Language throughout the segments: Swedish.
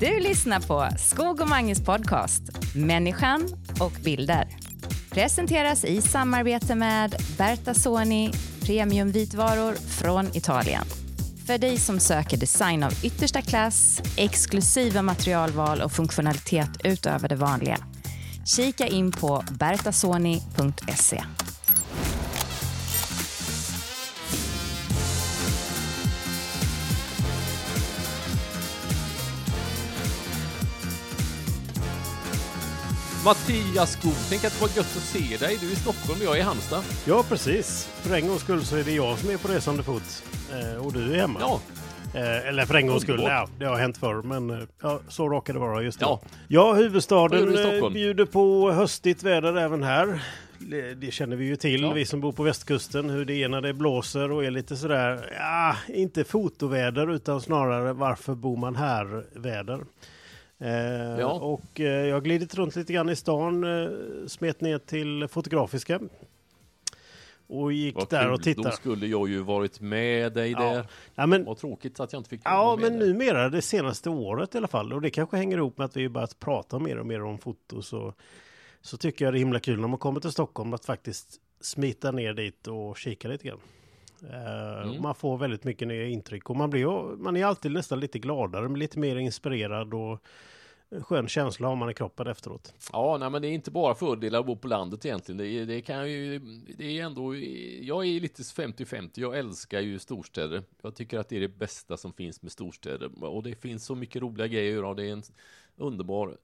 Du lyssnar på Skog och Manges podcast Människan och bilder. Presenteras i samarbete med Berta Soni premiumvitvaror från Italien. För dig som söker design av yttersta klass, exklusiva materialval och funktionalitet utöver det vanliga. Kika in på bertasoni.se. Mattias Skog, tänk att det var gött att se dig. Du är i Stockholm och jag är i Halmstad. Ja, precis. För en gångs skull så är det jag som är på resande fot. Eh, och du är hemma. Ja, Eh, eller för en gångs skull, ja, det har hänt förr. Men eh, ja, så råkar det vara just nu. Ja. ja huvudstaden eh, bjuder på höstigt väder även här. Det, känner vi ju till, Ja. vi som bor på västkusten, hur det är när det blåser och är lite sådär, ja, inte fotoväder utan snarare varför bor man här väder. Eh, Ja. Och eh, jag har glidit runt lite grann i stan, eh, smet ner till Fotografiska. Och gick vad där och kul. tittade. Då skulle jag ju varit med dig Ja. där. Ja, men, Vad tråkigt att jag inte fick Ja, med men där. numera det senaste året i alla fall. Och det kanske hänger ihop med att vi börjat prata mer och mer om foto. Så, så tycker jag det är himla kul när man kommer till Stockholm att faktiskt smita ner dit och kika lite grann. Eh, Mm. Man får väldigt mycket nya intryck och man, blir, man är alltid nästan lite gladare, lite mer inspirerad och skön känsla har man i kroppen efteråt. Ja, nej, men det är inte bara fördelar att bo på landet egentligen. Det, det kan ju, det är ändå, jag är lite 50-50. Jag älskar ju storstäder. Jag tycker att det är det bästa som finns med storstäder. Och det finns så mycket roliga grejer göra. Det är en underbar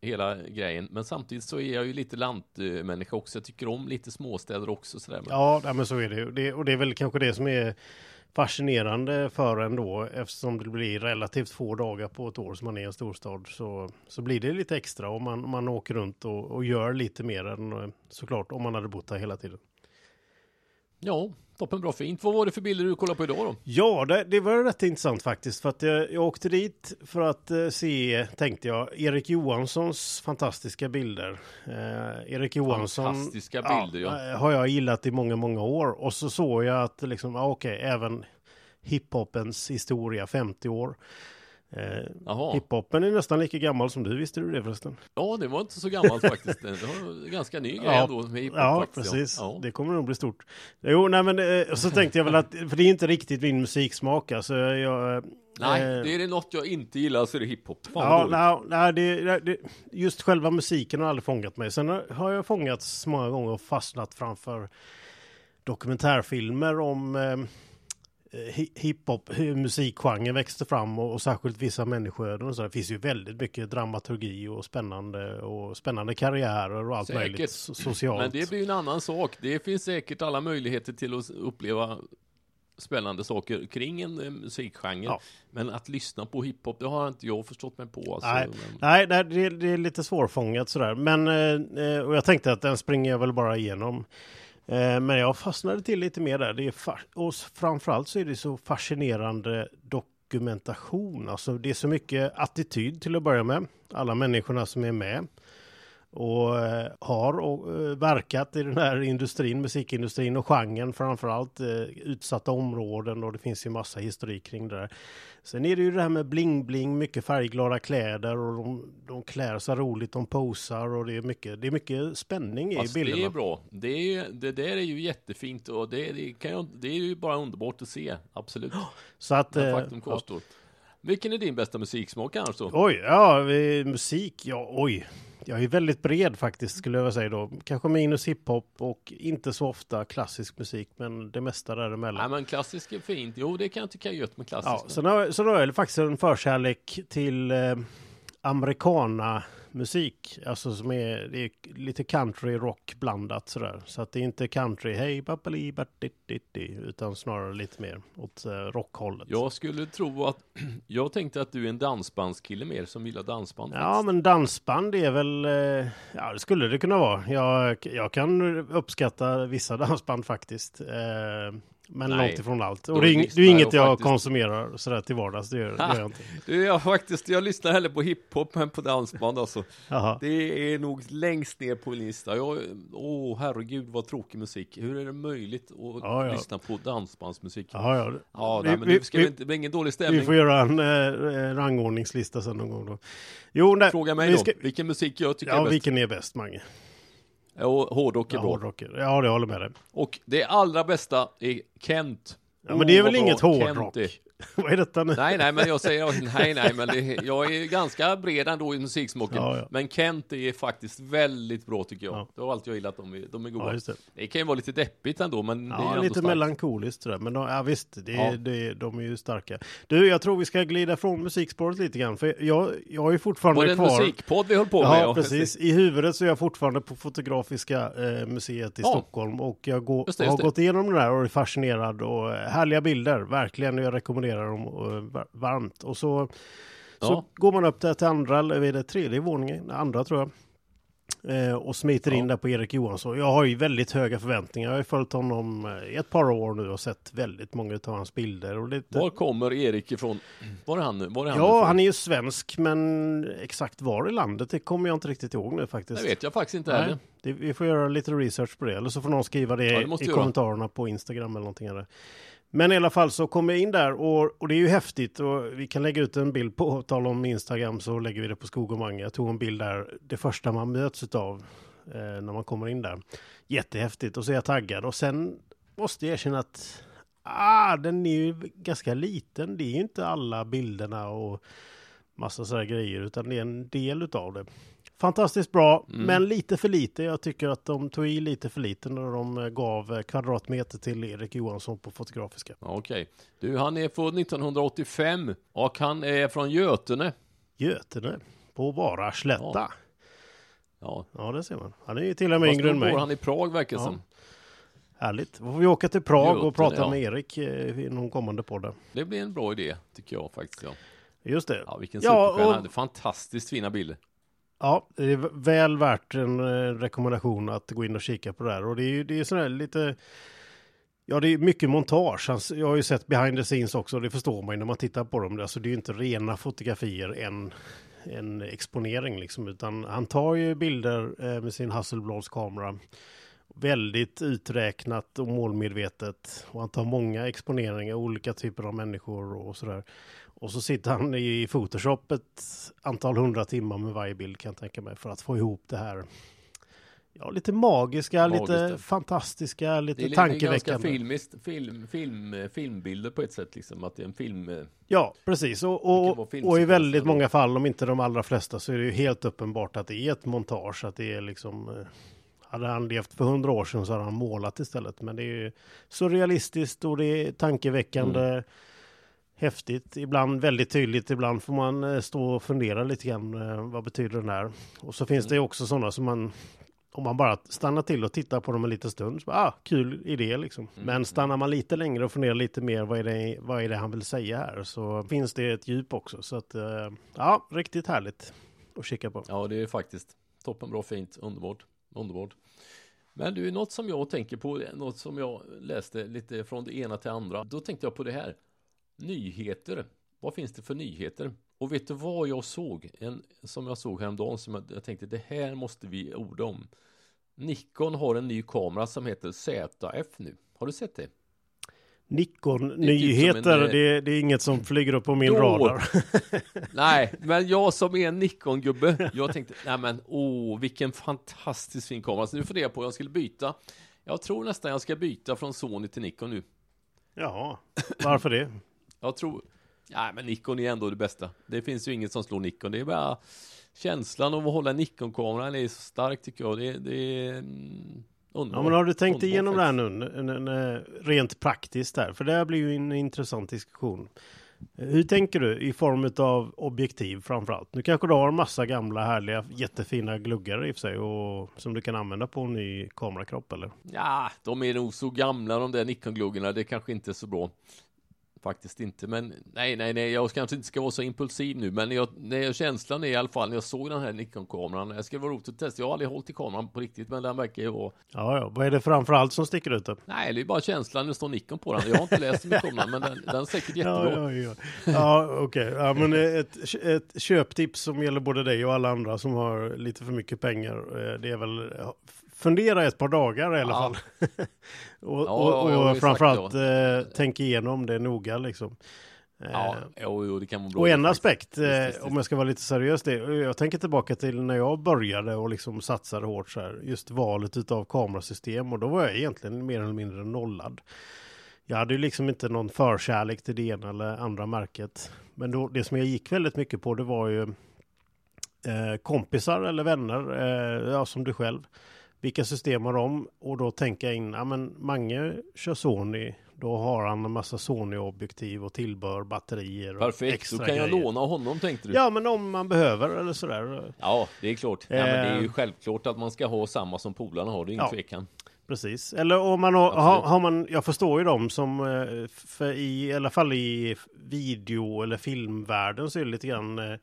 hela grejen. Men samtidigt så är jag ju lite lantmänniska också. Jag tycker om lite småstäder också sådär. Ja, men så är det. Det, och det är väl kanske det som är fascinerande för en då, eftersom det blir relativt få dagar på ett år som man är i en storstad, så, så blir det lite extra och man, man åker runt och, och gör lite mer än eh, såklart om man hade bott här hela tiden. ja, toppen bra fint. Vad var det för bilder du kollade på idag då? Ja, det, det var rätt intressant faktiskt, för att jag, jag åkte dit för att eh, se, tänkte jag, Erik Johanssons fantastiska bilder. Eh, Erik Johansson Fantastiska bilder, ja. eh, har jag gillat i många, många år. Och så såg jag att liksom, ja, okej, även hiphopens historia, 50 år. Eh, hiphopen är nästan lika gammal som du, visste du det förresten? Ja, det var inte så gammalt faktiskt. Det var ganska ny grej Ja, ändå. Med hiphop Ja, faktiskt, precis. Ja. Det kommer nog bli stort. Jo, nej men eh, så tänkte jag väl att, för det är inte riktigt min musiksmak, alltså jag... eh, Nej, eh, det är det något jag inte gillar så är det hiphop. Fan Ja, nej, nej, det, det, just själva musiken har aldrig fångat mig. Sen har- jag fångats många gånger och fastnat framför dokumentärfilmer om eh, hiphop, hur musikgenren växte fram och, och särskilt vissa människoöden och så. Det finns ju väldigt mycket dramaturgi och spännande och spännande karriärer och allt Säkert. möjligt so- socialt. Men det blir ju en annan sak. Det finns säkert alla möjligheter till att uppleva spännande saker kring en eh, musikgenre. Ja. Men att lyssna på hiphop, det har inte jag förstått mig på. Alltså. Nej, nej, det, det är lite svårfångat sådär. Men, eh, eh, och jag tänkte att den springer jag väl bara igenom. Eh, men jag fastnade till lite mer där. Det är och framförallt så är det så fascinerande dokumentation. Alltså det är så mycket attityd till att börja med. Alla människorna som är med. Och eh, har och, eh, verkat i den här industrin, musikindustrin och genren framförallt. Eh, utsatta områden och det finns ju massa historik kring det där. Sen är det ju det här med bling-bling, mycket färgglada kläder och de, de klär sig roligt, de posar och det är mycket, det är mycket spänning i Fast bilderna. det är bra. Det, är, ju- det där är ju jättefint och det, det, kan jag, det är ju bara underbart att se. Absolut. Så att, Men eh, faktum kvarstår. Vilken är din bästa musiksmak annars då? oj, ja, musik, ja, oj. Jag är väldigt bred faktiskt skulle jag säga då. Kanske minus hiphop och inte så ofta klassisk musik, men det mesta däremellan. Nej men klassisk är fint. Jo det kan jag tycka är gött med klassisk. Ja, sen har, sen har jag faktiskt en förkärlek till eh, americana musik. Alltså som är, det är lite country rock blandat sådär. Så att det är inte country, hej babbeli utan snarare lite mer åt eh, rockhållet. Jag skulle tro att, jag tänkte att du är en dansbandskille mer som gillar dansband. Ja, faktiskt. men dansband är väl, eh, ja det skulle det kunna vara. Jag, jag kan uppskatta vissa dansband faktiskt. Eh, Men Nej. långt ifrån allt. Och det är, det inget jag faktiskt- konsumerar sådär till vardags. Det gör, det gör jag inte. Du, jag faktiskt, jag lyssnar hellre på hiphop än på dansband alltså. Det är nog längst ner på min lista. Åh herregud vad tråkig musik. Hur är det möjligt att Ja, ja. lyssna på dansbandsmusik? Jaha, ja. Ja, Vi- nej, men vi- ska vi- vi, inte, det ingen dålig stämning. Vi får göra en eh, rangordningslista sen någon gång då. Jo, nej, Fråga mig vi då, ska- vilken musik jag tycker Ja, är bäst. vilken är bäst, Mange? Ja, hårdrock är Ja, bra. hårdrocker. Ja, det håller med dig. Och det allra bästa är Kent. Ja, men det är Åh, väl inget hårdrock? Kent. Vad är detta nu? Nej, nej, men jag säger nej, nej, men det, jag är ganska bred ändå i musiksmaken. Ja, ja. Men Kent är faktiskt väldigt bra tycker jag. Ja. Det har alltid jag gillat, de de är goda. Ja, det. det kan ju vara lite deppigt ändå, men det är Ja, ändå lite starkt. melankoliskt sådär. Men de, ja, visst, det, Ja. Det, de är ju starka. Du, jag tror vi ska glida från musikspåret lite grann. För jag, jag är fortfarande Var det en kvar. musikpodd vi höll på med? Ja, precis. I huvudet så är jag fortfarande på Fotografiska eh, museet i Ja. Stockholm och jag går, Just har just det. gått igenom det där och är fascinerad och eh, härliga bilder, verkligen. Jag rekommenderar dem eh, var- varmt. Och så, så Ja. går man upp där till andra, eller är det tredje våningen, andra tror jag. Eh, och smiter in Ja. där på Erik Johansson. Jag har ju väldigt höga förväntningar. Jag har ju följt honom eh, i ett par år nu och sett väldigt många av hans bilder. Och lite... Var kommer Erik ifrån? Var är han nu? Var är han Ja, ifrån? han är ju svensk, men exakt var i landet, det kommer jag inte riktigt ihåg nu faktiskt. Det vet jag faktiskt inte heller. vi får göra lite research på det. Eller så får någon skriva det, Ja, det i göra. kommentarerna på Instagram eller någonting. Eller. Men i alla fall så kom jag in där och, och det är ju häftigt. Och vi kan lägga ut en bild på, tal om Instagram så lägger vi det på Skog och Mange. Jag tog en bild där, det första man möts av eh, när man kommer in där. Jättehäftigt och så är jag taggad. Och sen måste jag erkänna att ah, den är ju ganska liten. Det är ju inte alla bilderna och massa sådana grejer utan det är en del utav det. Fantastiskt bra, Mm. men lite för lite. Jag tycker att de tog i lite för lite när de eh, gav eh, kvadratmeter till Erik Johansson på Fotografiska. Ja, Okej. Du, han är född 1985 och han är från Götene. Götene på Vara slätta. Ja. Ja, det ser man. Han är ju till och med yngre än mig. han i Prag verkar Ja. som. Härligt. Då får vi åka till Prag Götene, och prata ja. med Erik eh, i någon kommande podd. där. Det blir en bra idé, tycker jag faktiskt. Ja, Just det. ja vilken Ja, superstjärna. och- Han hade fantastiskt fina bilder. Ja, det är väl värt en eh, rekommendation att gå in och kika på det här. Och det är ju det är sådär lite... Ja, det är mycket montage. Alltså, jag har ju sett behind the scenes också. Det förstår man ju när man tittar på dem. Alltså, det är ju inte rena fotografier än en exponering liksom. Utan han tar ju bilder eh, med sin Hasselblads kamera. Väldigt uträknat och målmedvetet. Och han tar många exponeringar, olika typer av människor och sådär. Och så sitter han i Photoshop ett antal hundra timmar med varje bild kan jag tänka mig för att få ihop det här. Ja, lite magiska, Magiskt, lite fantastiska, Det lite är, det är ganska tankeväckande. filmiskt, film, film, filmbilder på ett sätt liksom. Att det är en film. eh, Ja, precis. Och, och, och i väldigt då. många fall, om inte de allra flesta, så är det ju helt uppenbart att det är ett montage. Att det är liksom... eh, Hade han levt för hundra år sedan så hade han målat istället. Men det är ju så realistiskt och det är tankeväckande. Mm. Häftigt, ibland väldigt tydligt, ibland får man eh, stå och fundera lite grann. eh, Vad betyder den här? Och så finns Mm. det också sådana som man om man bara stannar till och tittar på dem en liten stund, så bara, ah, kul idé liksom. Mm. Men stannar man lite längre och funderar lite mer, vad är, det, vad är det han vill säga här? Så finns det ett djup också. Så att, eh, ja, riktigt härligt att kika på. Ja, det är faktiskt toppenbra, fint, underbart, underbart. Men du, något som jag tänker på, något som jag läste lite från det ena till andra. Då tänkte jag på det här. Nyheter. Vad finns det för nyheter? Och vet du vad jag såg? En som jag såg häromdagen som jag, jag tänkte det här måste vi orda om. Nikon har en ny kamera som heter ZF nu. Har du sett det? Nikon-nyheter, typ som en, eh, det, det är inget som flyger upp på min då- radar. Nej, men jag som är en Nikon-gubbe, jag tänkte, nej men åh, vilken fantastiskt fin kamera. Så nu funderar jag på jag skulle byta. Jag tror nästan jag ska byta från Sony till Nikon nu. Jaha, varför det? Jag tror, nej men Nikon är ändå det bästa. Det finns ju inget som slår Nikon. Det är bara känslan av att hålla Nikon-kameran är så stark tycker jag. Det, det är underbart. Ja, men har du tänkt Underbart igenom det här faktiskt. nu, en, en, en, rent praktiskt där? För det här blir ju en intressant diskussion. Hur tänker du i form av objektiv framför allt? Nu kanske du har en massa gamla härliga jättefina gluggar i och för sig och som du kan använda på en ny kamerakropp eller? Ja, de är nog så gamla de där Nikon-gluggarna. Det kanske inte är så bra. Faktiskt inte. Men nej, nej, nej, jag kanske inte ska vara så impulsiv nu. Men jag, nej, känslan är i alla fall när jag såg den här Nikon-kameran. Jag ska vara roligt att testa. Jag har aldrig hållit i kameran på riktigt, men den verkar ju vara. Ja, ja. Vad är det framförallt som sticker ut? Då? Nej, det är bara känslan. Det står Nikon på den. Jag har inte läst så mycket om den, men den, den är säkert jättebra. Ja, ja, ja. ja okej. Okay. Ja, men ett, ett köptips som gäller både dig och alla andra som har lite för mycket pengar. eh, Det är väl fundera ett par dagar i alla Ja. fall. och Ja, och, och ja, framförallt eh, tänk igenom det noga liksom. Eh, Ja, jo, jo, det kan bra. och en faktiskt. aspekt, eh, Visst, visst, om jag ska vara lite seriös, det, jag tänker tillbaka till när jag började och liksom satsade hårt så här, just valet utav kamerasystem och då var jag egentligen mer eller mindre nollad. Jag hade ju liksom inte någon förkärlek till det ena eller andra märket. Men då, det som jag gick väldigt mycket på det var ju eh, kompisar eller vänner, eh, ja, som du själv. Vilka system har de? Och då tänka in, ja men Mange kör Sony, då har han en massa Sony-objektiv och tillbehör, batterier och Perfekt, extra då kan jag grejer. låna honom tänkte du. Ja, men om man behöver eller sådär. Ja, det är klart. Ja, men det är ju Eh. självklart att man ska ha samma som polarna har, det är ingen Ja. tvekan. Precis. Eller om man har, har, har man, jag förstår ju dem som, eh, för i, i alla fall i video eller filmvärlden så är det lite grann eh,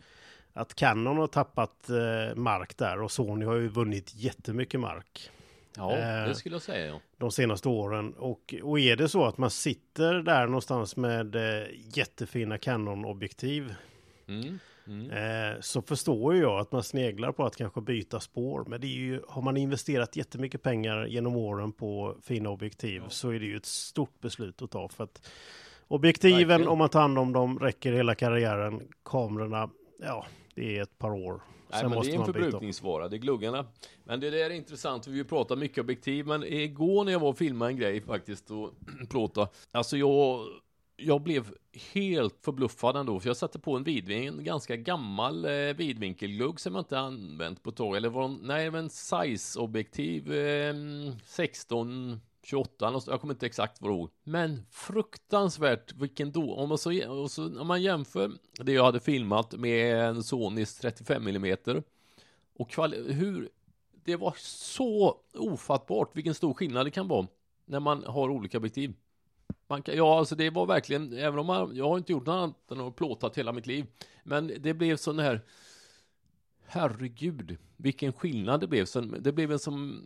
att Canon har tappat eh, mark där och Sony har ju vunnit jättemycket mark Ja, Eh. det skulle jag säga. Ja. de senaste åren. Och, och är det så att man sitter där någonstans med eh, jättefina Canon-objektiv Mm, mm. Eh, så förstår jag att man sneglar på att kanske byta spår. Men det är ju, har man investerat jättemycket pengar genom åren på fina objektiv så är det ju ett stort beslut att ta. För att objektiven, Verkligen. om man tar hand om dem, räcker hela karriären. Kamerorna, ja, det är ett par år. Nej, Sen men det måste är en förbrukningsvara, det är gluggarna. Men det där är intressant, för vi pratar mycket objektiv, men igår när jag var och filmade en grej faktiskt och plåta, alltså jag, jag blev helt förbluffad ändå, för jag satte på en vidvinkel, en ganska gammal eh, vidvinkelglugg som jag inte använt på ett tag, eller var nej men size-objektiv eh, 16 28, jag kommer inte exakt vad ihåg. Men fruktansvärt vilken då, om man, så, och så, om man jämför det jag hade filmat med en Sonys 35 mm och kvali- hur det var så ofattbart vilken stor skillnad det kan vara när man har olika objektiv. Man kan, ja, alltså det var verkligen, även om man, jag har inte gjort något annat än att plåtat hela mitt liv, men det blev sån här Herregud, vilken skillnad det blev. Så det blev en som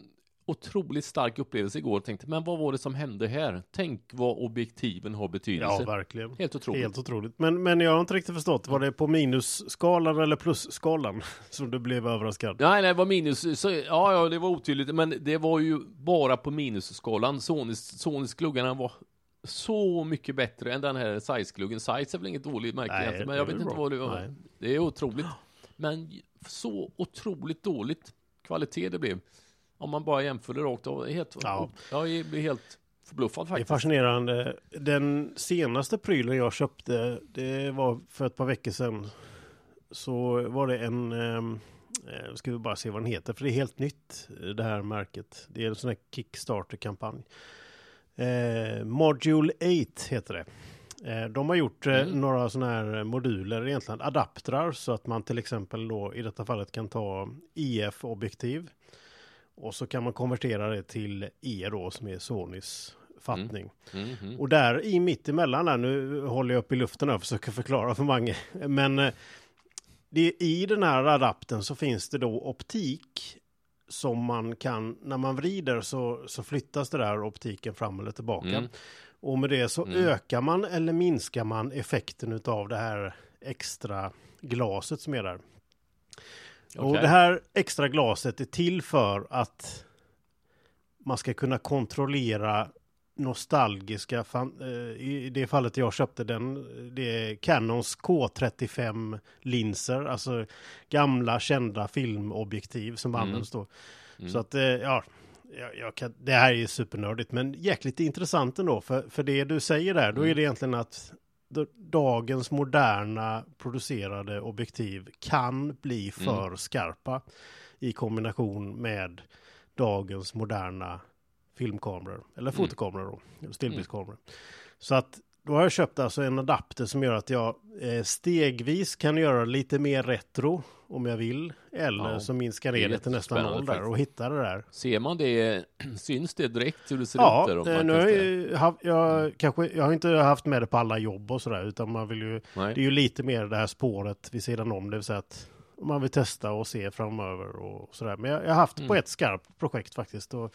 otroligt stark upplevelse igår. Jag tänkte, men vad var det som hände här? Tänk vad objektiven har Ja, betydelse. verkligen. Helt otroligt. Helt otroligt. Men, men jag har inte riktigt förstått, var det på minusskalan eller plusskalan som du blev överraskad? Nej, nej, det var minus. Så, ja, ja, det var otydligt, men det var ju bara på minusskalan. Sonys, Sonys gluggarna var så mycket bättre än den här Size-gluggen. Size är väl inget dåligt märke Nej, egentligen, men jag vet inte bra. vad det var. Nej. Det är otroligt. Men så otroligt dåligt kvalitet det blev. Om man bara jämför det rakt av. Helt, Ja. Jag blir helt förbluffad Det är faktiskt. fascinerande. Den senaste prylen jag köpte, det var för ett par veckor sedan. Så var det en, ehm, eh, ska vi bara se vad den heter, för det är helt nytt, det här märket. Det är en sån här Kickstarter-kampanj. Eh, Module 8 heter det. Eh, de har gjort eh, Mm. några sådana här moduler, egentligen adaptrar, så att man till exempel då i detta fallet kan ta IF-objektiv. Och så kan man konvertera det till E då, som är Sonys fattning. Mm, mm. Och där i mitt emellan där, nu håller jag upp i luften och försöker förklara för Mange. Men eh, det, i den här adaptern så finns det då optik som man kan, när man vrider så, så flyttas det där optiken fram eller tillbaka. Mm. Och med det så Mm. ökar man eller minskar man effekten av det här extra glaset som är där. Och Okej. det här extra glaset är till för att man ska kunna kontrollera nostalgiska, fan, eh, i det fallet jag köpte den, det är Canons K35 linser, alltså gamla kända filmobjektiv som Mm. används då. Mm. Så att, eh, ja, kan, det här är supernördigt, men jäkligt intressant ändå, för, för det du säger där, då är Mm. det egentligen att dagens moderna producerade objektiv kan bli för skarpa i kombination med dagens moderna filmkameror eller fotokameror då, eller stillbildskameror. Så att då har jag köpt alltså en adapter som gör att jag eh, stegvis kan göra lite mer retro om jag vill. Eller Ja, så minskar det det till nästan noll där faktiskt. och hitta det där. Ser man det, syns det direkt hur det ser Ja, ut där? om eh, man nu har jag, haft, jag, kanske, jag har inte haft med det på alla jobb och sådär utan man vill ju, Nej. det är ju lite mer det här spåret vid sidan om, det vill säga att man vill testa och se framöver och sådär. Men jag, jag har haft på Mm. ett skarpt projekt faktiskt. Och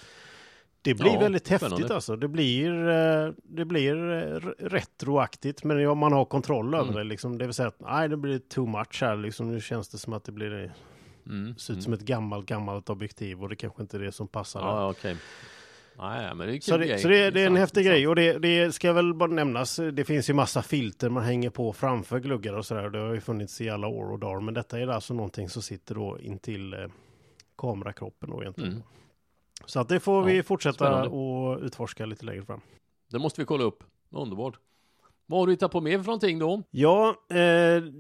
det blir Ja, väldigt spännande. häftigt alltså. Det blir, eh, det blir eh, retroaktigt men om man har kontroll över Mm. det liksom. Det vill säga att nej, det blir too much här liksom. Nu känns det som att det blir Mm. ser ut mm. som ett gammalt, gammalt objektiv och det kanske inte är det som passar. Ja, okej. Nej, men det är Så, det, så det, det är en häftig grej och det, det ska väl bara nämnas. Det finns ju massa filter man hänger på framför gluggar och sådär. Det har ju funnits i alla år och dagar. Men detta är alltså någonting som sitter då intill eh, kamerakroppen då egentligen. Mm. Så att det får vi Ja, fortsätta spännande. och utforska lite längre fram. Det måste vi kolla upp. Underbart. Vad har du hittat på mer för någonting då? Ja, eh,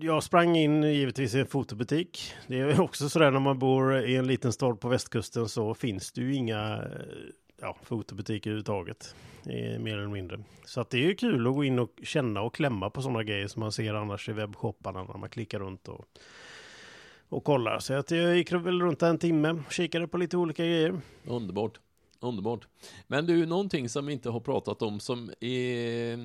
jag sprang in givetvis i en fotobutik. Det är också sådär när man bor i en liten stad på västkusten så finns det ju inga eh, ja, fotobutiker överhuvudtaget. Mer eller mindre. Så att det är ju kul att gå in och känna och klämma på sådana grejer som man ser annars i webbshopparna när man klickar runt och, och kollar. Så att jag gick väl runt en timme, kikade på lite olika grejer. Underbart. Underbart. Men du, någonting som vi inte har pratat om som är,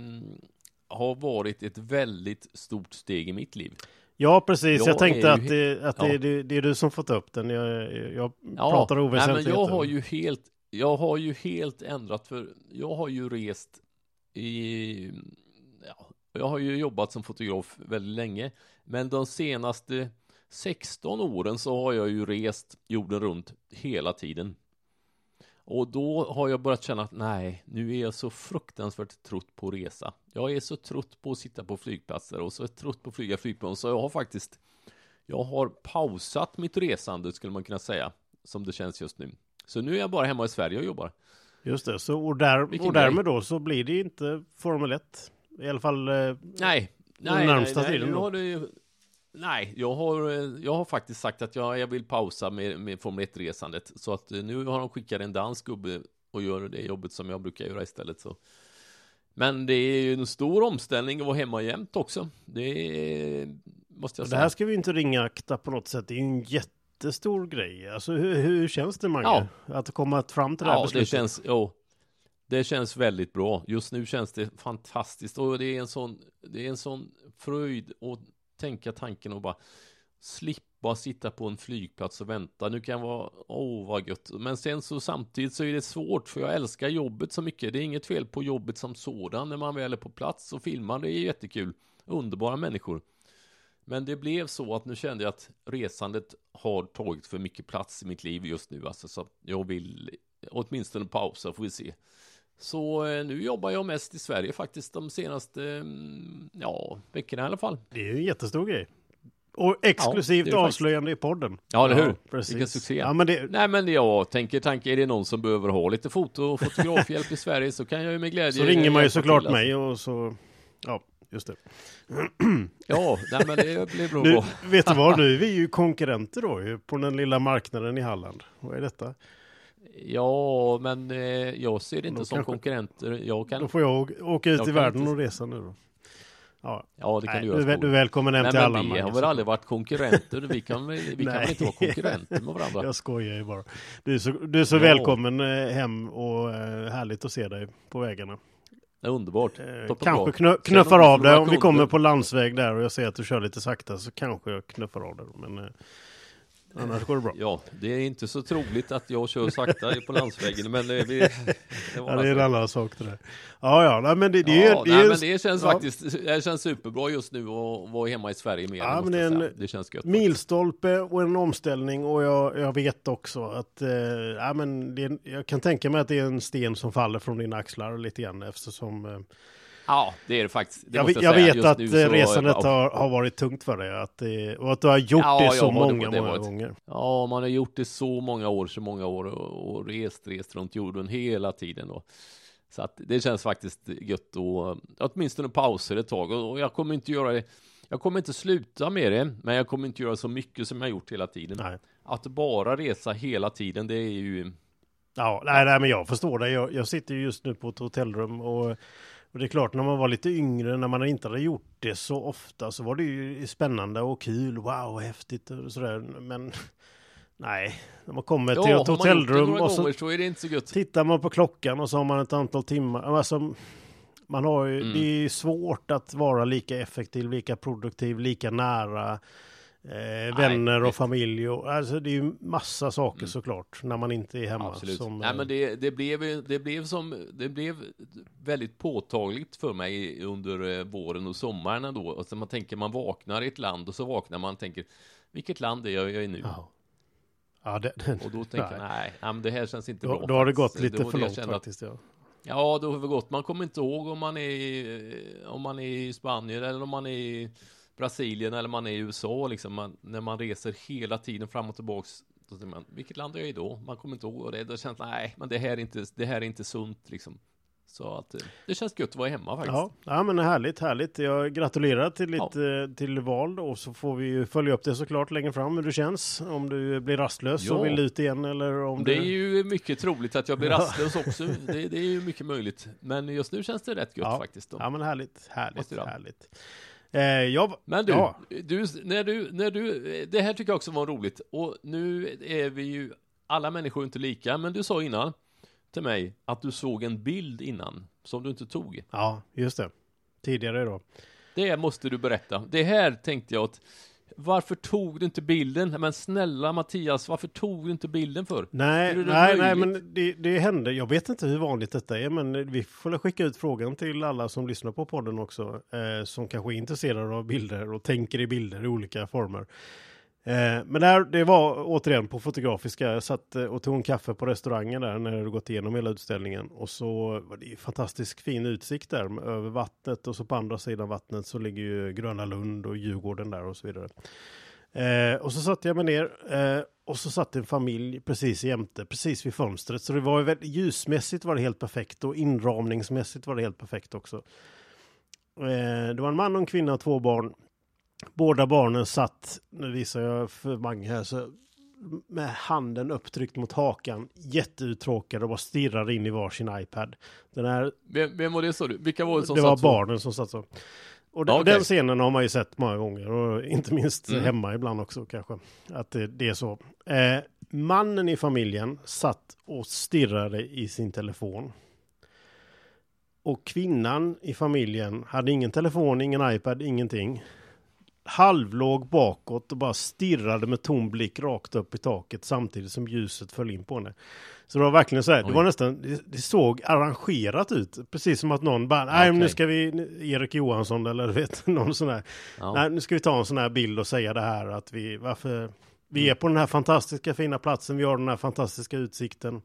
har varit ett väldigt stort steg i mitt liv. Ja, precis. Jag Jag, tänkte att, det, att det, ja. det, det är du som fått upp den. Jag, jag Ja, pratar oväsentligheter. jag har ju helt, jag har ju helt ändrat för jag har ju rest i, ja, jag har ju jobbat som fotograf väldigt länge, men de senaste 16 åren så har jag ju rest jorden runt hela tiden. Och då har jag börjat känna att nej, nu är jag så fruktansvärt trött på att resa. Jag är så trött på att sitta på flygplatser och så trött på att flyga flygplan så jag har faktiskt jag har pausat mitt resande skulle man kunna säga som det känns just nu. Så nu är jag bara hemma i Sverige och jobbar. Just det, så, och, där, och därmed då så blir det inte Formel 1. I alla fall, eh, Nej, nej, närmsta nej, nej, tiden nu då? har det ju, Nej, jag har, jag har faktiskt sagt att jag, jag vill pausa med, med Formel 1-resandet. Så att eh, nu har de skickat en dansk gubbe och gör det jobbet som jag brukar göra istället. Så. Men det är ju en stor omställning att vara hemma jämt också. Det är, måste jag det säga. här ska vi inte ringakta på något sätt. Det är en jättestor grej. Alltså hur, hur känns det Mange? Ja. Att komma fram till det här Ja, det beslutet? känns, jo, det känns väldigt bra. Just nu känns det fantastiskt och det är en sån, det är en sån fröjd att tänka tanken och bara slippa sitta på en flygplats och vänta. Nu kan jag vara, åh vad gött. Men sen så samtidigt så är det svårt för jag älskar jobbet så mycket. Det är inget fel på jobbet som sådan när man väl är på plats och filmar. Det är jättekul. Underbara människor. Men det blev så att nu kände jag att resandet har tagit för mycket plats i mitt liv just nu. Alltså, så jag vill åtminstone pausa får vi se. Så eh, nu jobbar jag mest i Sverige faktiskt de senaste, mm, ja, veckorna i alla fall. Det är ju en jättestor grej. Och exklusivt det avslöjande i podden. Ja, eller hur? Precis. Vilken succé. Ja, men det, Nej, men jag tänker, tanke, är det någon som behöver ha lite foto och fotografhjälp i Sverige så kan jag ju med glädje så ringer man ju såklart till, alltså. mig och så... Ja, just det. Ja, nej, men det blir bra. Nu, vet du vad, nu är vi ju konkurrenter då på den lilla marknaden i Halland. Vad är detta? Ja, men eh, jag ser det inte Då som kanske- konkurrenter. Jag kan, Då får jag åka ut Jag i världen inte- och resa nu då. Ja, ja, det kan nej, du göra. du är välkommen hem Nej, till men alla. vi har väl aldrig varit konkurrenter. Vi kan, vi kan väl inte vara konkurrenter med varandra? Jag skojar ju bara. Du är så, du är så Ja. välkommen eh, hem och eh, härligt att se dig på vägarna. Det är underbart. Eh, kanske knö, knuffar av dig om vi kommer på landsväg där och jag ser att du kör lite sakta så kanske jag knuffar av dig. Men eh, annars går det bra. Ja, det är inte så troligt att jag kör sakta på landsvägen, men det, vi, det Ja, det är en nästa. annan sak det där. Ja, ja, nej, men det, det ja, det nej, ju- men det känns ja. faktiskt det känns superbra just nu att vara hemma i Sverige mer. Ja, men det en det känns gött. milstolpe och en omställning och jag, jag vet också att eh, ja, men det en- jag kan tänka mig att det är en sten som faller från dina axlar lite grann eftersom eh, Ja, det är det faktiskt. Det jag, jag vet att resandet ja, har, har varit tungt för dig att, det- och att du har gjort Ja, det ja, så det- många, det många gånger. Ja, man har gjort det så många år, så många år och, och rest, rest runt jorden hela tiden. Då. Så att det känns faktiskt gött att åtminstone pauser ett tag. Och och jag kommer inte göra det. Jag kommer inte sluta med det, men jag kommer inte göra så mycket som jag gjort hela tiden. Nej. Att bara resa hela tiden, det är ju... Ja, nej, nej, men jag förstår det. Jag, jag sitter ju just nu på ett hotellrum och, och det är klart, när man var lite yngre, när man inte hade gjort det så ofta, så var det ju spännande och kul. Wow, häftigt och sådär. Men nej, när man kommer till Ja, ett hotellrum och så gånger så tittar man på klockan och så har man ett antal timmar. Alltså, man har ju, Mm. Det är svårt att vara lika effektiv, lika produktiv, lika nära eh, vänner och familj. Och, alltså, det är ju massa saker Mm. såklart när man inte är hemma. Absolut. Som, Nej, eh, men det, det, blev, det, blev som, det blev väldigt påtagligt för mig under eh, våren och sommaren ändå. Alltså man tänker, man vaknar i ett land och så vaknar man och tänker, vilket land är jag, jag är nu? ja. Ja, det, det, Och då tänker jag, nej, nej, men det här känns inte då, bra. då har det faktiskt. gått lite Då- för jag långt kände att- faktiskt. Ja. Ja, då har det gått. Man kommer inte ihåg om man är i, om man är i Spanien eller om man är i Brasilien eller man är i USA. Liksom man, när man reser hela tiden fram och tillbaks. Då tänker man, vilket land är jag i då? Man kommer inte ihåg och det. Då känns nej, men det här är inte, det här är inte sunt liksom. Så att eh, det känns gött att vara hemma faktiskt. Ja, ja, men härligt, härligt. Jag gratulerar till ditt eh, till val då, och så får vi ju följa upp det såklart längre fram hur det känns. Om du blir rastlös Ja. och vill ut igen eller om Det är du... ju mycket troligt att jag blir Ja. rastlös också. Det, det är ju mycket möjligt. Men just nu känns det rätt gött Ja. faktiskt. Då. Ja, men härligt, härligt, härligt. Eh, jag... Men du, Ja. du, när du, när du, det här tycker jag också var roligt. Och nu är vi ju, alla människor är inte lika, men du sa innan till mig att du såg en bild innan som du inte tog. Ja, just det. Tidigare då. Det måste du berätta. Det här tänkte jag att varför tog du inte bilden? Men snälla Mattias, varför tog du inte bilden för? Nej, nej, nej, men det, det hände. Jag vet inte hur vanligt detta är, men vi får skicka ut frågan till alla som lyssnar på podden också, eh, som kanske är intresserade av bilder och tänker i bilder i olika former. Eh, men där, det var återigen på Fotografiska. Jag satt eh, och tog en kaffe på restaurangen där när jag hade gått igenom hela utställningen. Och så var det ju fantastiskt fin utsikt där över vattnet och så på andra sidan vattnet så ligger ju Gröna Lund och Djurgården där och så vidare. Eh, och så satte jag mig ner eh, och så satt en familj precis jämte, precis vid fönstret. Så det var ju väldigt, ljusmässigt var det helt perfekt och inramningsmässigt var det helt perfekt också. Eh, det var en man och en kvinna och två barn. Båda barnen satt, nu visar jag för Mange här, så med handen upptryckt mot hakan, jätteuttråkade och bara stirrade in i varsin iPad. Den här Vem, vem var det sa du? Vilka var det som det var satt så? barnen som satt så. Och den, okej. den scenen har man ju sett många gånger och inte minst Mm. hemma ibland också kanske. Att det, det är så. Eh, mannen i familjen satt och stirrade i sin telefon. Och kvinnan i familjen hade ingen telefon, ingen iPad, ingenting. Halvlåg bakåt och bara stirrade med tom blick rakt upp i taket samtidigt som ljuset föll in på henne. Så det var verkligen så här, det var nästan, det, det såg arrangerat ut. Precis som att någon bara, nej nu Okej. ska vi, Erik Johansson eller vet, någon sån här, Ja. nej nu ska vi ta en sån här bild och säga det här att vi, varför, vi är på den här fantastiska fina platsen, vi har den här fantastiska utsikten.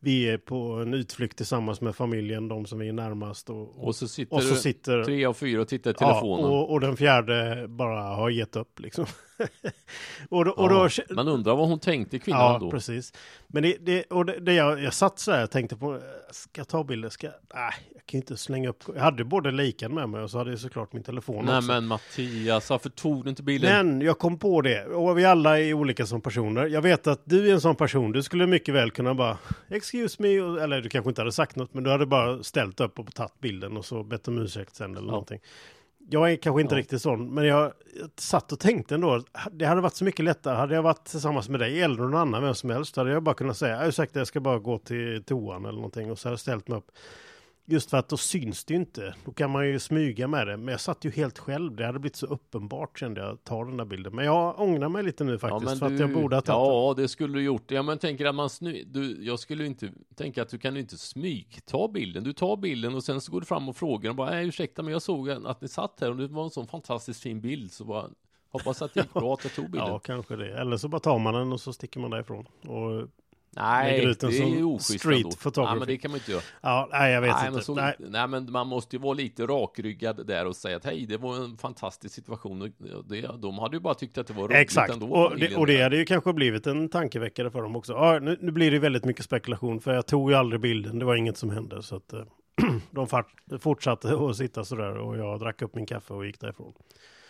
Vi är på en utflykt tillsammans med familjen, de som vi är närmast. Och, Och så sitter, och så sitter tre av fyra och tittar i Ja, telefonen. och, och den fjärde bara har gett upp liksom. och då, och Ja, då, Man undrar vad hon tänkte kvinnan ja, då. precis. Men det, det, och det, det jag, jag satt så här och tänkte på, ska jag ta bilder? Ska, nej, jag kan inte slänga upp. Jag hade både liken med mig och så hade jag såklart min telefon Nej också. men Mattias, varför tog du inte bilden? Men jag kom på det, och vi alla är olika som personer. Jag vet att du är en sån person, du skulle mycket väl kunna bara Excuse me, eller du kanske inte hade sagt något, men du hade bara ställt upp och tagit bilden och så bett om ursäkt sen eller Ja. någonting. Jag är kanske inte Ja. riktigt sån, men jag, jag satt och tänkte ändå, det hade varit så mycket lättare, hade jag varit tillsammans med dig eller någon annan, vem som helst, hade jag bara kunnat säga, ursäkta jag ska bara gå till toan eller någonting och så hade jag ställt mig upp. Just för att då syns det ju inte. Då kan man ju smyga med det. Men jag satt ju helt själv. Det hade blivit så uppenbart kände jag att ta den där bilden. Men jag ångrar mig lite nu faktiskt. för att jag borde ha tagit. Ja, det skulle du gjort. Ja, men tänker att man sny... du, Jag skulle inte tänka att du kan inte smyg ta bilden. Du tar bilden och sen så går du fram och frågar och bara, nej ursäkta men jag såg att ni satt här och det var en sån fantastiskt fin bild så bara Hoppas att det gick bra att jag tog bilden. Ja, kanske det. Eller så bara tar man den och så sticker man därifrån. Och, nej, lägger det är oschysst street ändå. photography. Ja, men det kan man inte göra. ja, nej, jag vet Nej inte. men, så, nej. nej, men man måste ju vara lite rakryggad där och säga att hej, det var en fantastisk situation. Det, de hade ju bara tyckt att det var roligt Exakt, ändå. och det, och det hade ju kanske blivit en tankeväckare för dem också. Ja, nu, nu blir det väldigt mycket spekulation för jag tog ju aldrig bilden, det var inget som hände. Så att, eh, de fortsatte att sitta sådär och jag drack upp min kaffe och gick därifrån.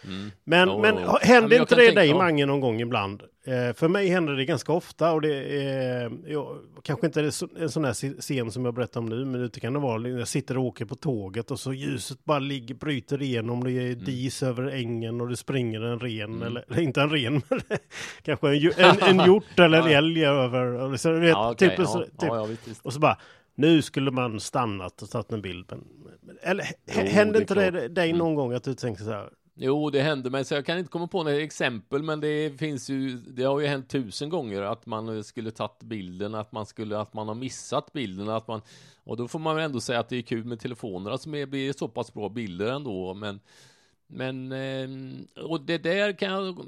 Mm. Men, Jo, men Ja, men händer jag inte det dig. Mange någon gång ibland? Eh, för mig händer det ganska ofta och det är ja, kanske inte är så- en sån här scen som jag berättar om nu, men det kan det vara jag sitter och åker på tåget och så ljuset bara ligger, bryter igenom, det Mm. är dis över ängen och det springer en ren, eller, eller inte en ren, men kanske en, en, en hjort eller en älg över. Så, vet, Ja, typ, ja, så, typ, ja, och så bara, nu skulle man stannat och tagit en bild. Men, eller Jo, händer inte det dig Mm. någon gång att du tänker så här, Jo, det hände mig, så jag kan inte komma på några exempel, men det finns ju, det har ju hänt tusen gånger att man skulle tagit bilden, att man skulle, att man har missat bilden, att man, och då får man väl ändå säga att det är kul med telefonerna som är, blir så pass bra bilder ändå, men, men, ehm, och det där kan jag,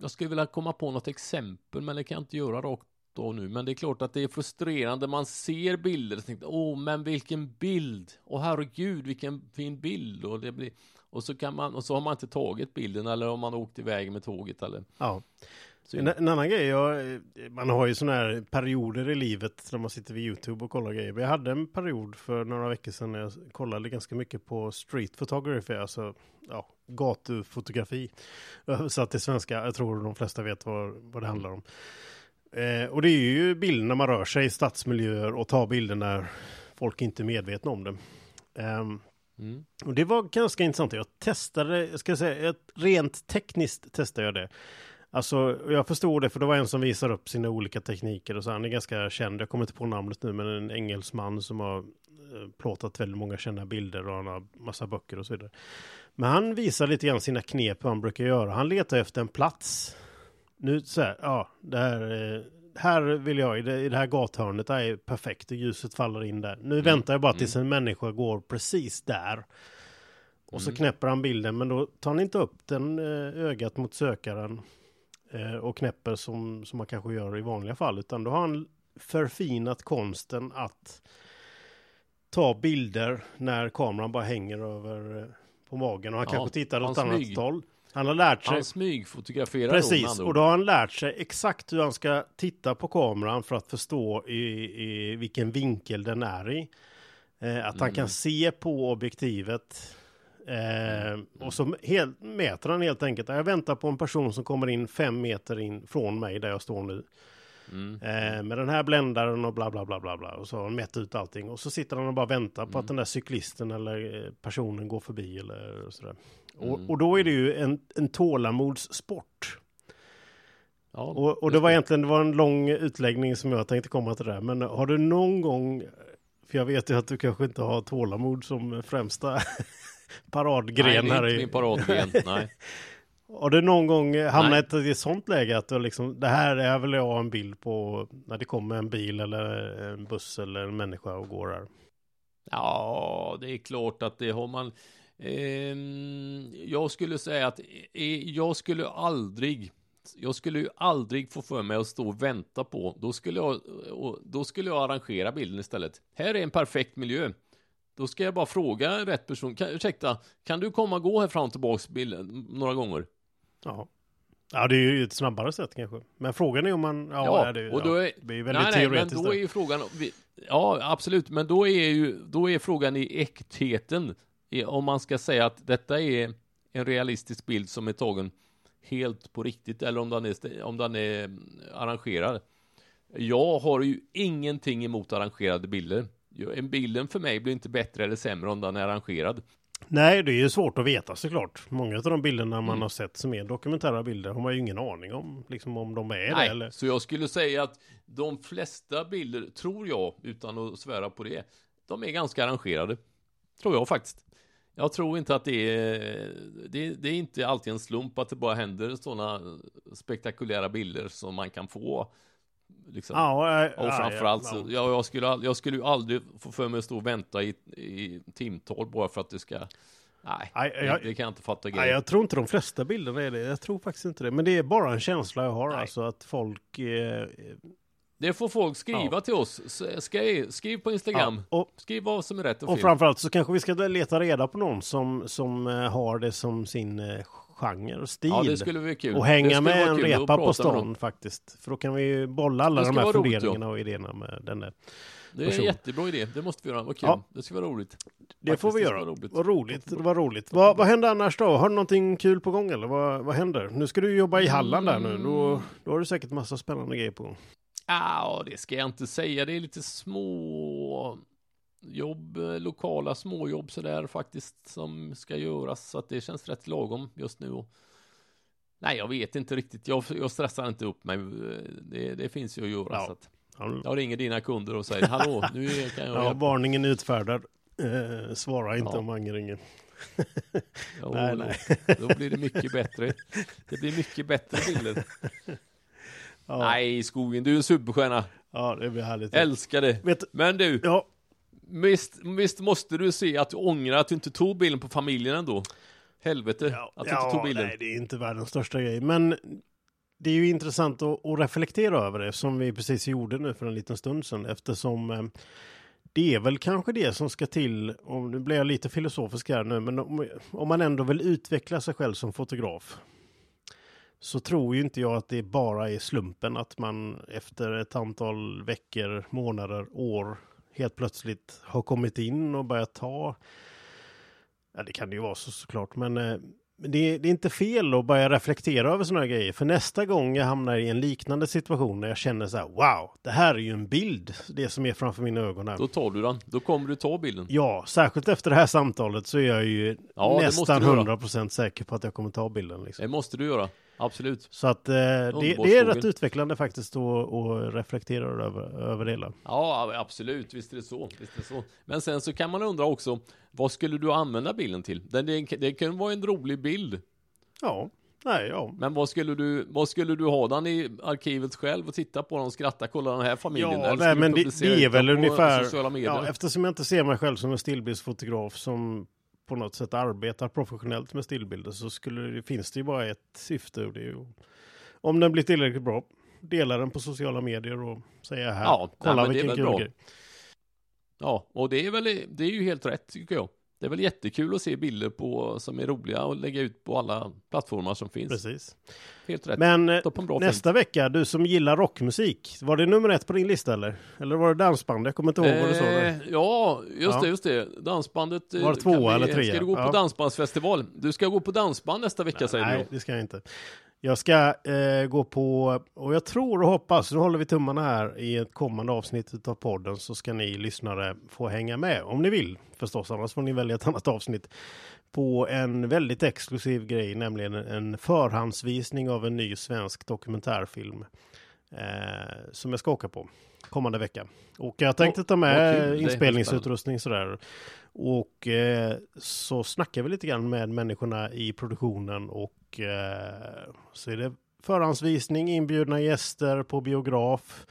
jag skulle vilja komma på något exempel, men det kan jag inte göra rakt då nu, men det är klart att det är frustrerande, man ser bilder och tänker, åh, men vilken bild, åh herregud, vilken fin bild, och det blir, och så kan man, och så har man inte tagit bilden eller om man har åkt iväg med tåget eller ja. så. En, en annan grej, jag, man har ju sådana här perioder i livet när man sitter vid YouTube och kollar grejer. Jag hade en period för några veckor sedan när jag kollade ganska mycket på street photography, alltså ja, gatufotografi. Översatt till svenska, jag tror de flesta vet vad, vad det handlar om. Eh, och det är ju bilder när man rör sig i stadsmiljöer och tar bilder när folk inte är medvetna om det. Ehm, Mm. och det var ganska intressant. Jag testade, jag ska säga, rent tekniskt testade jag det. Alltså, jag förstod det för det var en som visar upp sina olika tekniker och så. Han är ganska känd, jag kommer inte på namnet nu, men en engelsman som har eh, plåtat väldigt många kända bilder och han har massa böcker och så vidare. Men han visar lite grann sina knep hur han brukar göra. Han letar efter en plats. Nu så här, ja, det här, eh, här vill jag, i det, i det här gathörnet, det här är perfekt och ljuset faller in där. Nu väntar jag bara tills en människa går precis där. Och så Mm. knäpper han bilden, men då tar han inte upp den eh, ögat mot sökaren eh, och knäpper som, som man kanske gör i vanliga fall, utan då har han förfinat konsten att ta bilder när kameran bara hänger över på magen och han Ja, kanske tittar åt annat håll. Han har lärt sig Han smygfotograferar Precis, och då har han lärt sig exakt hur han ska titta på kameran för att förstå i, i vilken vinkel den är i. Eh, att han Mm. kan se på objektivet. Eh, och så helt, mäter han helt enkelt. Jag väntar på en person som kommer in fem meter in från mig där jag står nu. Mm. Eh, med den här bländaren och bla bla bla bla bla. Och så har han mätt ut allting. Och så sitter han och bara väntar på att den där cyklisten eller eh, personen går förbi eller sådär. Och, Mm. och då är det ju en, en tålamodssport. Ja, Och, och det var egentligen det var en lång utläggning som jag tänkte komma till där. Men har du någon gång, för jag vet ju att du kanske inte har tålamod som främsta paradgren Nej, här inte i. min paradgren, nej. Har du någon gång hamnat i ett sånt läge att du liksom, det här är väl jag en bild på när det kommer en bil eller en buss eller en människa och går här. Ja, det är klart att det har man. Ehm, jag skulle säga att eh, jag skulle aldrig, jag skulle ju aldrig få för mig att stå och vänta på. Då skulle jag, då skulle jag arrangera bilden istället. Här är en perfekt miljö. Då ska jag bara fråga rätt person. Kan, ursäkta, kan du komma och gå här fram och tillbaks bilden några gånger? Ja. Ja, det är ju ett snabbare sätt kanske. Men frågan är om man... Ja, Ja, det, är- och då ja, är- det är väldigt nej, nej, men då är ju frågan, ja absolut, men då är ju, då är frågan i äktheten, om man ska säga att detta är en realistisk bild som är tagen helt på riktigt, eller om den är, om den är mm, arrangerad. Jag har ju ingenting emot arrangerade bilder. En bilden för mig blir inte bättre eller sämre om den är arrangerad. Nej, det är ju svårt att veta såklart. Många av de bilderna man Mm. har sett som är dokumentära bilder har man ju ingen aning om, liksom om de är det Nej, eller... så jag skulle säga att de flesta bilder, tror jag, utan att svära på det, de är ganska arrangerade. Tror jag faktiskt. Jag tror inte att det är, det, det är inte alltid en slump att det bara händer sådana spektakulära bilder som man kan få. Liksom. Ja, äh, och ja, framförallt ja, så, jag, skulle, jag skulle ju aldrig få för mig att stå och vänta i, i timtal bara för att det ska, nej, det, jag- det kan jag inte fatta Nej, grejen. jag tror inte de flesta bilderna är det. Jag tror faktiskt inte det. Men det är bara en känsla jag har, Nej. alltså att folk... Eh, Det får folk skriva Ja. till oss. Skriv, skriv på Instagram. Ja, och, Skriv vad som är rätt och, och fel. framförallt så kanske vi ska leta reda på någon som, som eh, har det som sin eh, genre och stil. Ja, det skulle vara kul. och Det hänga med en repa på stan faktiskt. För då kan vi ju bolla alla Det de här vara roligt, funderingarna och idéerna med den där. Det är en person. jättebra idé. Det måste vi göra. Vad kul. Ja. Det ska vara roligt. Det Faktiskt, får vi det göra. roligt. Vad roligt. Vad roligt. Vad, vad händer annars då? Har du någonting kul på gång eller vad, vad händer? Nu ska du jobba i Halland där nu. Då, då har du säkert massa spännande grejer på gång. Ja, det ska jag inte säga. Det är lite små jobb, eh, lokala småjobb sådär faktiskt som ska göras. Så att det känns rätt lagom just nu. Nej, jag vet inte riktigt. Jag, jag stressar inte upp mig. Det, det finns ju att göra. Ja. Så att Ja, jag ringer dina kunder och säger hallå, nu kan jag ja, hjälpa. varningen utfärdad. Eh, svara inte Ja. om Mange ringer. Jo, nej, då, nej. då blir det mycket bättre. Det blir mycket bättre bilder. Ja, Nej, skogen, du är en superstjärna. ja, det blir härligt. Älskar det. Vet, Men du, ja, visst, visst måste du se att du ångrar att du inte tog bilden på familjen ändå? Helvete, ja, att du inte tog bilden. nej, det är inte världens största grej. Men det är ju intressant att, att reflektera över det som vi precis gjorde nu för en liten stund sedan eftersom eh, det är väl kanske det som ska till, och nu blir jag lite filosofisk här nu, men om, om man ändå vill utveckla sig själv som fotograf så tror ju inte jag att det bara är slumpen att man efter ett antal veckor, månader, år helt plötsligt har kommit in och börjat ta Ja, det kan det ju vara så såklart, men eh, det, det är inte fel att börja reflektera över sådana här grejer. För nästa gång jag hamnar i en liknande situation när jag känner så här, wow, det här är ju en bild, det som är framför mina ögon här. Då tar du den. Då kommer du ta bilden. Ja, särskilt efter det här samtalet så är jag ju Ja, nästan du göra. 100% säker på att jag kommer ta bilden. Liksom. Det måste du göra. Absolut. Så att eh, det, det är rätt utvecklande faktiskt att reflektera över, över det hela. Ja, absolut. Visst är det så. Visst är det så. Men sen så kan man undra också, vad skulle du använda bilden till? Det, det, det kan vara en rolig bild. Ja, nej, ja. Men vad skulle du, vad skulle du ha den i arkivet själv och titta på den och skratta, kolla den här familjen? Ja, Eller nej, men det, det är väl den ungefär, ja, eftersom jag inte ser mig själv som en stillbildsfotograf som på något sätt arbetar professionellt med stillbilder så skulle finns det ju bara ett syfte och det är ju om den blir tillräckligt bra, dela den på sociala medier och säga här, Ja, nej, kolla är vilken kul grej. Ja, och det är väl, det är ju helt rätt tycker jag. Det är väl jättekul att se bilder på, som är roliga och lägga ut på alla plattformar som finns. Precis. Helt rätt. Men eh, nästa vecka, du som gillar rockmusik, var det nummer ett på din lista eller? Eller var det dansband? Jag kommer inte ihåg vad du sa. där. Eh, ja, just Ja. det, just det. Dansbandet. eh, Var det vi- eller trea? Ska du gå på Ja. dansbandsfestival? Du ska gå på dansband nästa vecka säger Nej, du. det ska jag inte. Jag ska eh, gå på, och jag tror och hoppas, nu håller vi tummarna här i ett kommande avsnitt av podden så ska ni lyssnare få hänga med om ni vill förstås, annars får ni välja ett annat avsnitt. På en väldigt exklusiv grej, nämligen en förhandsvisning av en ny svensk dokumentärfilm eh, som jag ska åka på kommande vecka. Och jag tänkte ta med är inspelningsutrustning sådär. Och eh, så snackar vi lite grann med människorna i produktionen och eh, så är det förhandsvisning, inbjudna gäster på biograf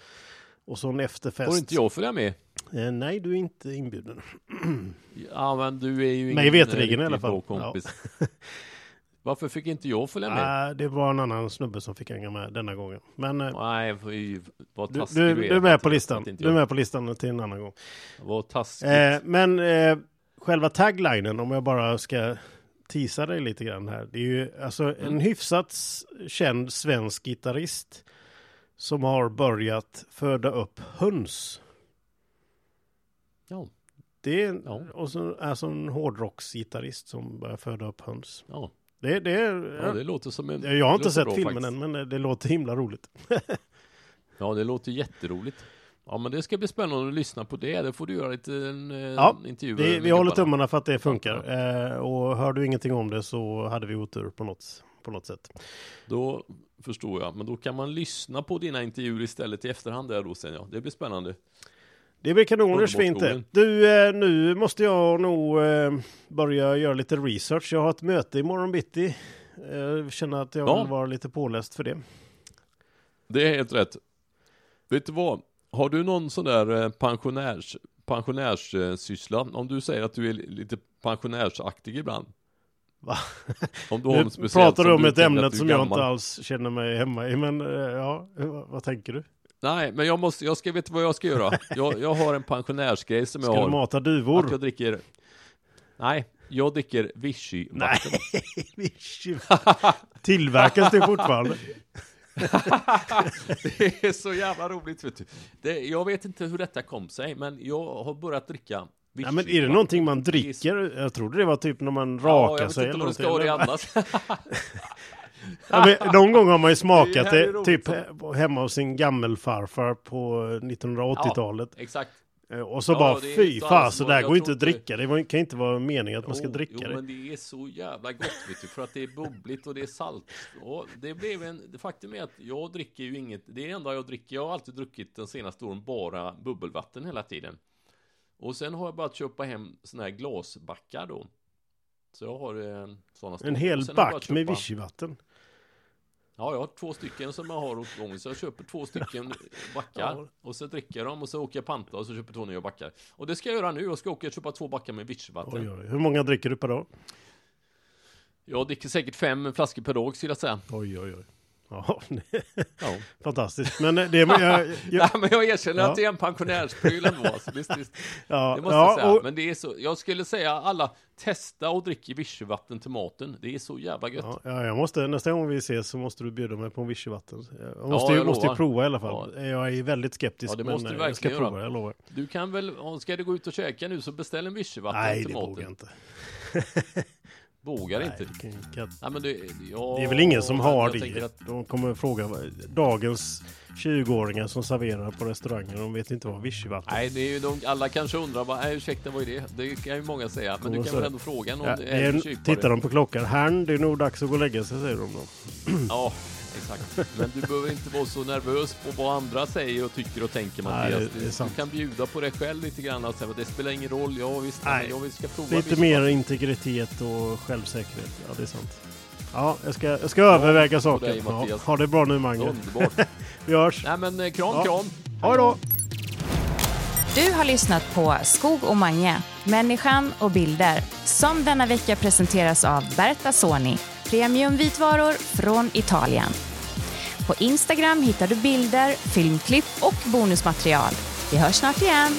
och så en efterfest. Får inte jag följa med? Eh, nej, du är inte inbjuden. Ja, men du är ju Mig ingen veterligen eh, i alla fall. kompis. Varför fick inte jag följa med? Ah, det var en annan snubbe som fick hänga med denna gången. Men eh, Nej, vad du, taskig du, du, du är med på listan. Du är med på listan till en annan gång. Vad taskigt. Eh, men eh, själva taglinen, om jag bara ska tisa dig lite grann här. Det är ju alltså en Mm. hyfsat s- känd svensk gitarrist som har börjat föda upp höns. Ja, Det är, Ja. och så, alltså en hårdrocksgitarrist som börjar föda upp höns. ja, Det, det ja, det låter som en... jag har inte sett bra filmen faktiskt. än, men det låter himla roligt. Ja, det låter jätteroligt. Ja, men det ska bli spännande att lyssna på det. Det får du göra lite en, eh, Ja, intervju. Det, vi håller tummarna för att det funkar. Eh, och hör du ingenting om det så hade vi otur på något, på något sätt. Då förstår jag. Men då kan man lyssna på dina intervjuer istället i efterhand där då sen ja. Det blir spännande. Det blir kanoners fint det. Du, eh, nu måste jag nog eh, börja göra lite research. Jag har ett möte imorgon bitti. Eh, Jag känner att jag Ja. vill vara lite påläst för det. Det är helt rätt. Vet du vad? Har du någon sån där eh, pensionärs, pensionärssyssla? Om du säger att du är lite pensionärsaktig ibland. Va? Om du har Nu pratar du om ett ämne som jag inte alls känner mig hemma i. Men eh, ja, vad tänker du? Nej, men jag måste, jag ska, vet vad jag ska göra? Jag, jag har en pensionärsgrej som Ska jag du har. mata duvor? Att jag dricker... Nej, jag dricker Vichy Nej. Vichy. Tillverkas det fortfarande? Det är så jävla roligt vet du. Det, jag vet inte hur detta kom sig, men jag har börjat dricka Vichy Ja, men är det någonting man dricker? Jag trodde det var typ när man Ja, rakar jag vet sig. inte eller vad det ska vara någonting. annars. Ja, men någon gång har man ju smakat Det det, typ hemma hos sin gammelfarfar på 1980-talet. Exakt. Eh, Och så Ja, bara fy fan, så där går inte att dricka. Det kan inte vara meningen att man ska Jo, dricka jo, det. men det är så jävla gott vet du, för att det är bubbligt och det är salt. Och det blev en, faktum är att jag dricker ju inget, det är enda jag dricker, jag har alltid druckit den senaste åren bara bubbelvatten hela tiden. Och sen har jag börjat köpa hem såna här glasbackar då. Så jag har eh, sådana En hel back med vichyvatten. Ja, jag har två stycken som jag har åt gången, så jag köper två stycken backar och så dricker jag dem och så åker jag panta och så köper två nya backar. Och det ska jag göra nu, jag ska åka och köpa två backar med oj. Hur många dricker du per dag? Jag dricker säkert fem flaskor per dag skulle jag säga. Oj, oj, oj. Ja, Ja. fantastiskt. Men det, jag, jag, Nej, men jag erkänner Ja. att det är en pensionärspryl ändå. Alltså. Visst, visst. ja, Det måste jag säga. ja, och, Men det är så, jag skulle säga alla, testa och dricka vichyvatten till maten. Det är så jävla gött. ja, ja, jag måste, nästa gång vi ses så måste du bjuda mig på en vichyvatten. Jag måste, Ja, jag måste prova i alla fall. Jag är väldigt skeptisk, Ja, det men måste du eh, jag ska verkligen prova, göra. jag lovar. Du kan väl, om ska du gå ut och käka nu så beställ en vichyvatten Nej, till det maten. vågar jag inte. Vågar Nej, inte. det kan, kan, Nej, men det, ja, det är väl ingen som har det. Att, De kommer fråga dagens 20-åringar som serverar på restauranger. De vet inte vad vichyvatten nej, det är ju de, alla kanske undrar, vad, nej, ursäkta, vad är det? Det kan ju många säga. Men du kan väl ändå fråga någon Ja, det är, kypare. tittar de på klockan. Herrn, det är nog dags att gå och lägga sig, säger de då. Ja, exakt. Men du behöver inte vara så nervös på vad andra säger och tycker och tänker Mattias. det- det Du- kan bjuda på dig själv lite grann. Alltså, det spelar ingen roll. Ja, visst, Nej. jag vill ska prova. Lite visst, mer integritet och självsäkerhet. Ja, det är sant. Ja, jag ska, jag ska överväga på saken. dig, Ja, ha det bra nu, Mange. Underbart. Vi hörs. Nej, men eh, kram, Ja. kram. Ha då! Du har lyssnat på Skog och Mange, människan och bilder, som denna vecka presenteras av Berta Soni, premiumvitvaror från Italien. På Instagram hittar du bilder, filmklipp och bonusmaterial. Vi hörs snart igen.